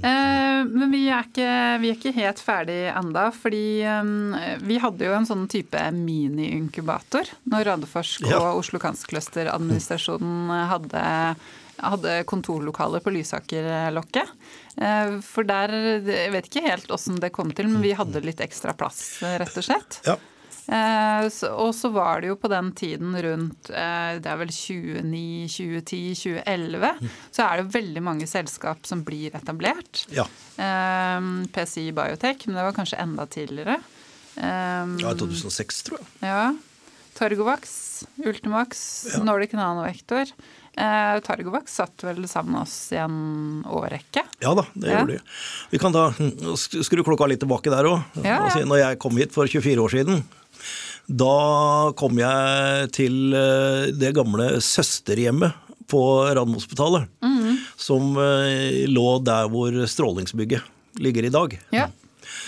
Eh, men vi er, ikke, vi er ikke helt ferdig enda, fordi um, vi hadde jo en sånn type mini-inkubator når Radforsk ja. og Oslo Cancer Cluster-administrasjonen hadde, hadde kontorlokaler på Lysakerlokket. Eh, for der Jeg vet ikke helt åssen det kom til, men vi hadde litt ekstra plass, rett og slett. Ja. Eh, og så var det jo på den tiden rundt eh, det er vel 2009, 2010, 2011, mm. så er det veldig mange selskap som blir etablert. Ja. Eh, PCI Biotech, men det var kanskje enda tidligere. ja, 2006, tror jeg. Ja. Torgovax, Ultimax, ja. Nordic Nanovektor. Eh, Targovax satt vel sammen med oss i en årrekke? Ja da, det ja. gjorde de. Vi kan da hm, skru klokka litt tilbake der òg. Ja, ja. Når jeg kom hit for 24 år siden, da kom jeg til eh, det gamle søsterhjemmet på Radiumhospitalet. Mm. Som eh, lå der hvor strålingsbygget ligger i dag. Ja.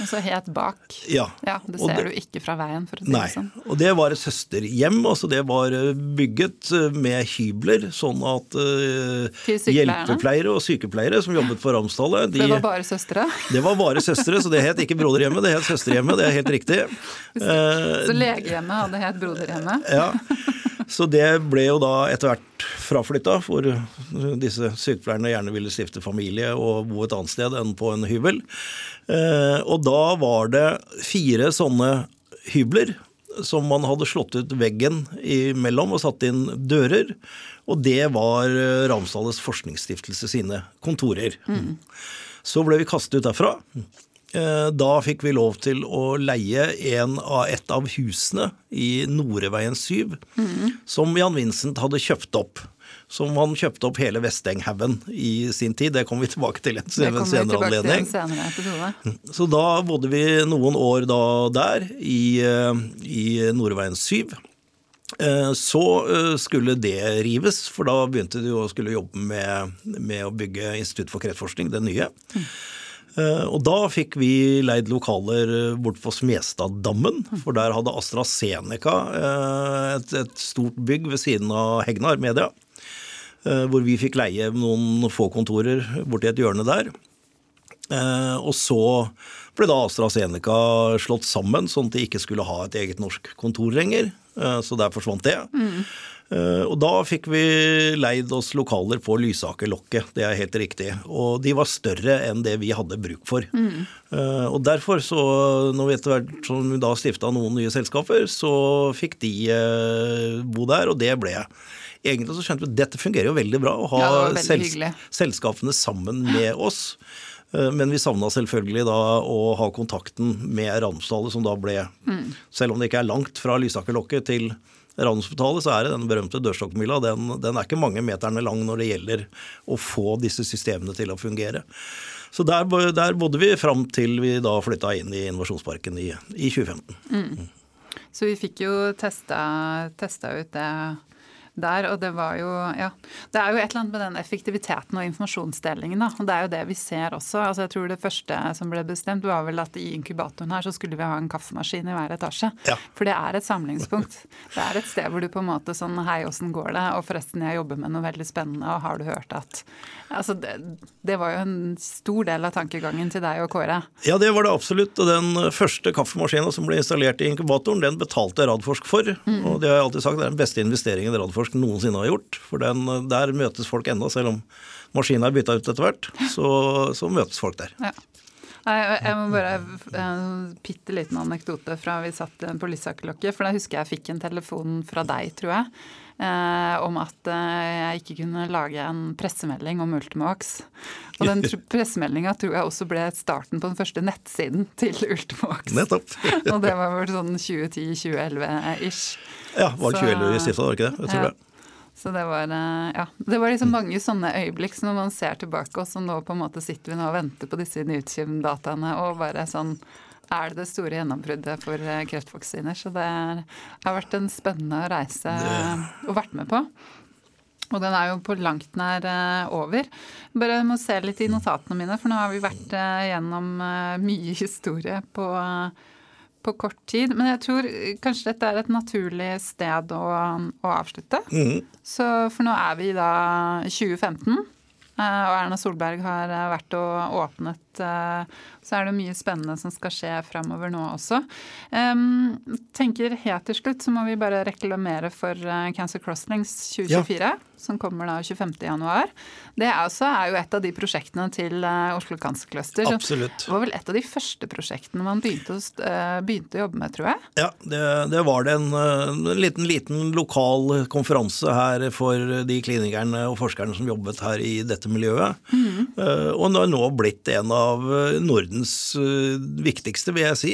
Altså helt bak. Ja. ja det ser det, du ikke fra veien, for å si nei. det sånn. Og det var et søsterhjem. altså Det var eh, bygget eh, med hybler, sånn at uh, hjelpepleiere og sykepleiere som jobbet for Ramstallet de, Det var bare søstre? Det var bare søstre, så det het ikke Broderhjemmet, det het Søsterhjemmet. Det er helt riktig. Så legehjemmet hadde het Broderhjemmet? Ja. Så det ble jo da etter hvert fraflytta, for disse sykepleierne gjerne ville stifte familie og bo et annet sted enn på en hybel. Eh, og da var det fire sånne hybler som man hadde slått ut veggen imellom og satt inn dører. Og det var Ramsdales forskningsstiftelse sine kontorer. Mm. Så ble vi kastet ut derfra. Eh, da fikk vi lov til å leie en av et av husene i Noreveien 7, mm. som Jan Vincent hadde kjøpt opp. Som han kjøpte opp hele Vestenghaugen i sin tid. Det kommer vi tilbake til en senere anledning. Så da bodde vi noen år da der, i, eh, i Nordveien 7. Eh, så skulle det rives, for da begynte de å skulle jobbe med, med å bygge Institutt for kreftforskning, det nye. Mm. Eh, og da fikk vi leid lokaler eh, bort på Smestaddammen, for der hadde AstraZeneca eh, et, et stort bygg ved siden av Hegnar Media. Hvor vi fikk leie noen få kontorer borti et hjørne der. Og så ble da AstraZeneca slått sammen, sånn at de ikke skulle ha et eget norsk kontor lenger. Så der forsvant det. Mm. Eh, og da fikk vi leid oss lokaler på Lysakerlokket, det er helt riktig. Og de var større enn det vi hadde bruk for. Mm. Og derfor, så, når vi etter hvert som vi da stifta noen nye selskaper, så fikk de eh, bo der, og det ble jeg. Egentlig så skjønte vi at dette fungerer jo veldig bra, å ha ja, sels selskapene sammen med <gasps> oss. Men vi savna selvfølgelig da å ha kontakten med Ramsdale, som da ble, mm. selv om det ikke er langt fra Lysakerlokket til Radiumhospitalet så er det den berømte dørstokkmila. Den, den, er ikke mange meterne lang når det gjelder å få disse systemene til å fungere. Så der, der bodde vi fram til vi da flytta inn i Innovasjonsparken i, i 2015. Mm. Så vi fikk jo testa, testa ut det der. Og det var jo Ja. Det er jo et eller annet med den effektiviteten og informasjonsdelingen, da. Og det er jo det vi ser også. Altså jeg tror det første som ble bestemt, var vel at i inkubatoren her så skulle vi ha en kaffemaskin i hver etasje. Ja. For det er et samlingspunkt. Det er et sted hvor du på en måte sånn Hei, åssen går det? Og forresten, jeg jobber med noe veldig spennende, og har du hørt at Altså det, det var jo en stor del av tankegangen til deg og Kåre. Ja, det var det absolutt. Og den første kaffemaskinen som ble installert i inkubatoren, den betalte Radforsk for. Mm. Og det har jeg alltid sagt, det er den beste investeringen Radforsk Radforsk noensinne har gjort. For den, der møtes folk ennå, selv om maskinen er bytta ut etter hvert. Så, så, møtes folk der. Ja. Jeg, jeg må bare En bitte liten anekdote fra vi satt på Lysakerlokket. For da husker jeg fikk en telefon fra deg, tror jeg. Eh, om at eh, jeg ikke kunne lage en pressemelding om Ultimovax. Og den <laughs> pressemeldinga tror jeg også ble starten på den første nettsiden til Ultimovax. Nettopp. <laughs> og det var vel sånn 2010-2011-ish. Ja, var det 2011 vi stifta, var det ikke det? Jeg tror ja. det. Så det var, eh, ja, det var liksom mange sånne øyeblikk som når man ser tilbake, og så nå på en måte sitter vi nå og venter på disse Newtune-dataene og bare sånn er det det store gjennombruddet for eh, kreftvaksiner. Så det har vært en spennende reise å vært med på. Og den er jo på langt nær eh, over. Bare må se litt i notatene mine, for nå har vi vært gjennom mye historie på på kort tid. Men jeg tror kanskje dette er et naturlig sted å, å avslutte. Mm. Så for nå er vi da 2015. Eh, og Erna Solberg har eh, vært og åpnet. Eh, så er det mye spennende som skal skje framover nå også. tenker Helt til slutt så må vi bare reklamere for Cancer Crosslinks 2024. Ja. som kommer da 25.1. Det er, også, er jo et av de prosjektene til uh, Oslo Cancer Cluster. Absolutt. Det var vel et av de første prosjektene man begynte å, begynte å jobbe med, tror jeg? Ja, det, det var det en, en, liten, liten lokal konferanse her for de klinikerne og forskerne som jobbet her i dette miljøet. Mm. Uh, og det har nå blitt en av Nordens viktigste, vil jeg si,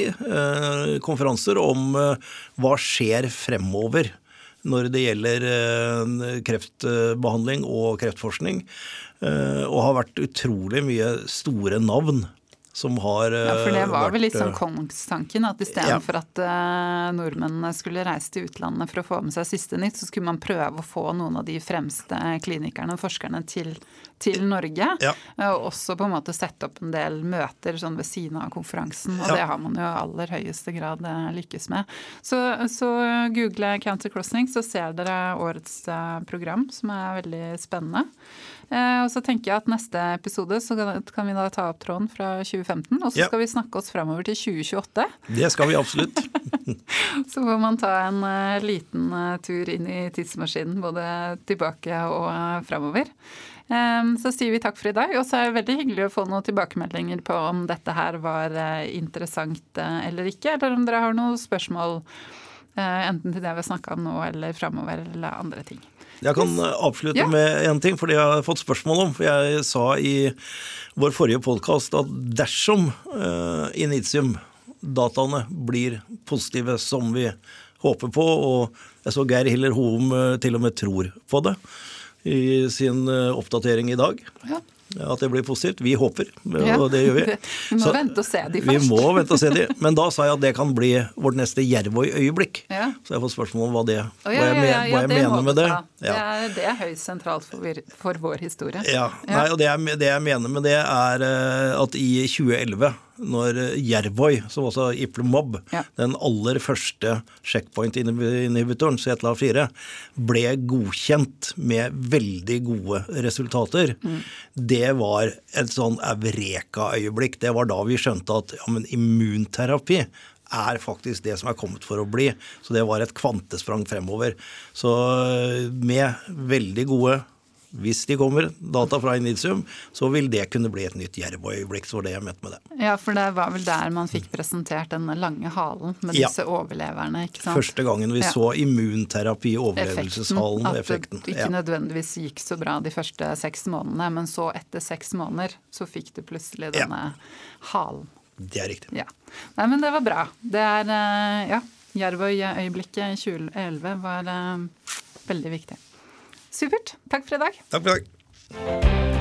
konferanser om hva skjer fremover når det gjelder eh, kreftbehandling og kreftforskning. Eh, og har vært utrolig mye store navn som har Ja, for det var vært, vel litt sånn kongstanken, at istedenfor ja. at uh, nordmennene skulle reise til utlandet for å få med seg siste nytt, så skulle man prøve å få noen av de fremste klinikerne og forskerne til, til Norge. Ja. Og også på en måte sette opp en del møter sånn ved siden av konferansen. Og ja. det har man jo i aller høyeste grad lykkes med. Så, så google Counter Crossing, så ser dere årets program, som er veldig spennende. Og så tenker jeg at neste episode så kan vi da ta opp tråden fra 2015, og så skal vi snakke oss framover til 2028. Det skal vi absolutt. <laughs> så får man ta en liten tur inn i tidsmaskinen, både tilbake og framover. Så sier vi takk for i dag. Og så er det veldig hyggelig å få noen tilbakemeldinger på om dette her var interessant eller ikke, eller om dere har noen spørsmål enten til det vi har snakka om nå eller framover, eller andre ting. Jeg kan avslutte ja. med en ting, for det har fått spørsmål om. For jeg sa i vår forrige podkast at dersom uh, Initium-dataene blir positive som vi håper på, og jeg så Geir Hiller Hoem uh, til og med tror på det, i sin eh, oppdatering i dag. Ja. At det blir positivt. Vi håper, og det gjør vi. <laughs> Vi må så, vente og se de først. Vi må vente og se de. <laughs> Men da sa jeg at det kan bli vårt neste Jervøy-øyeblikk. Ja. Så jeg har fått spørsmål om hva, det, hva jeg, hva jeg mener med det. Det er, det er høyst sentralt for, for, vår historie. Ja, Nei, og det jeg, det jeg mener med det, er eh, at i 2011 når Jervoy, som også er Iplemob, ja. den aller første checkpoint-inhibitoren, CTLA4, ble godkjent med veldig gode resultater. Mm. Det var et sånn Eureka-øyeblikk. Det var da vi skjønte at ja, men immunterapi er faktisk det som er kommet for å bli. Så det var et kvantesprang fremover. Så med veldig gode hvis de kommer, data fra Initium, så vil det kunne bli et nytt Jerv-øyeblikk. Så var det jeg mente med det. Ja, for det var vel der man fikk presentert den lange halen med disse ja. overleverne, ikke sant? Første gangen vi ja. så immunterapi, overlevelseshalen, effekten. effekten. At det ikke ja. nødvendigvis gikk så bra de første seks månedene, men så etter seks måneder så fikk du plutselig denne halen. Det er riktig. Ja. Nei, men det var bra. Det er eh, Ja. Jervøy-øyeblikket i 2011 var uh, veldig viktig. Supert. Takk for i dag. Takk for i dag.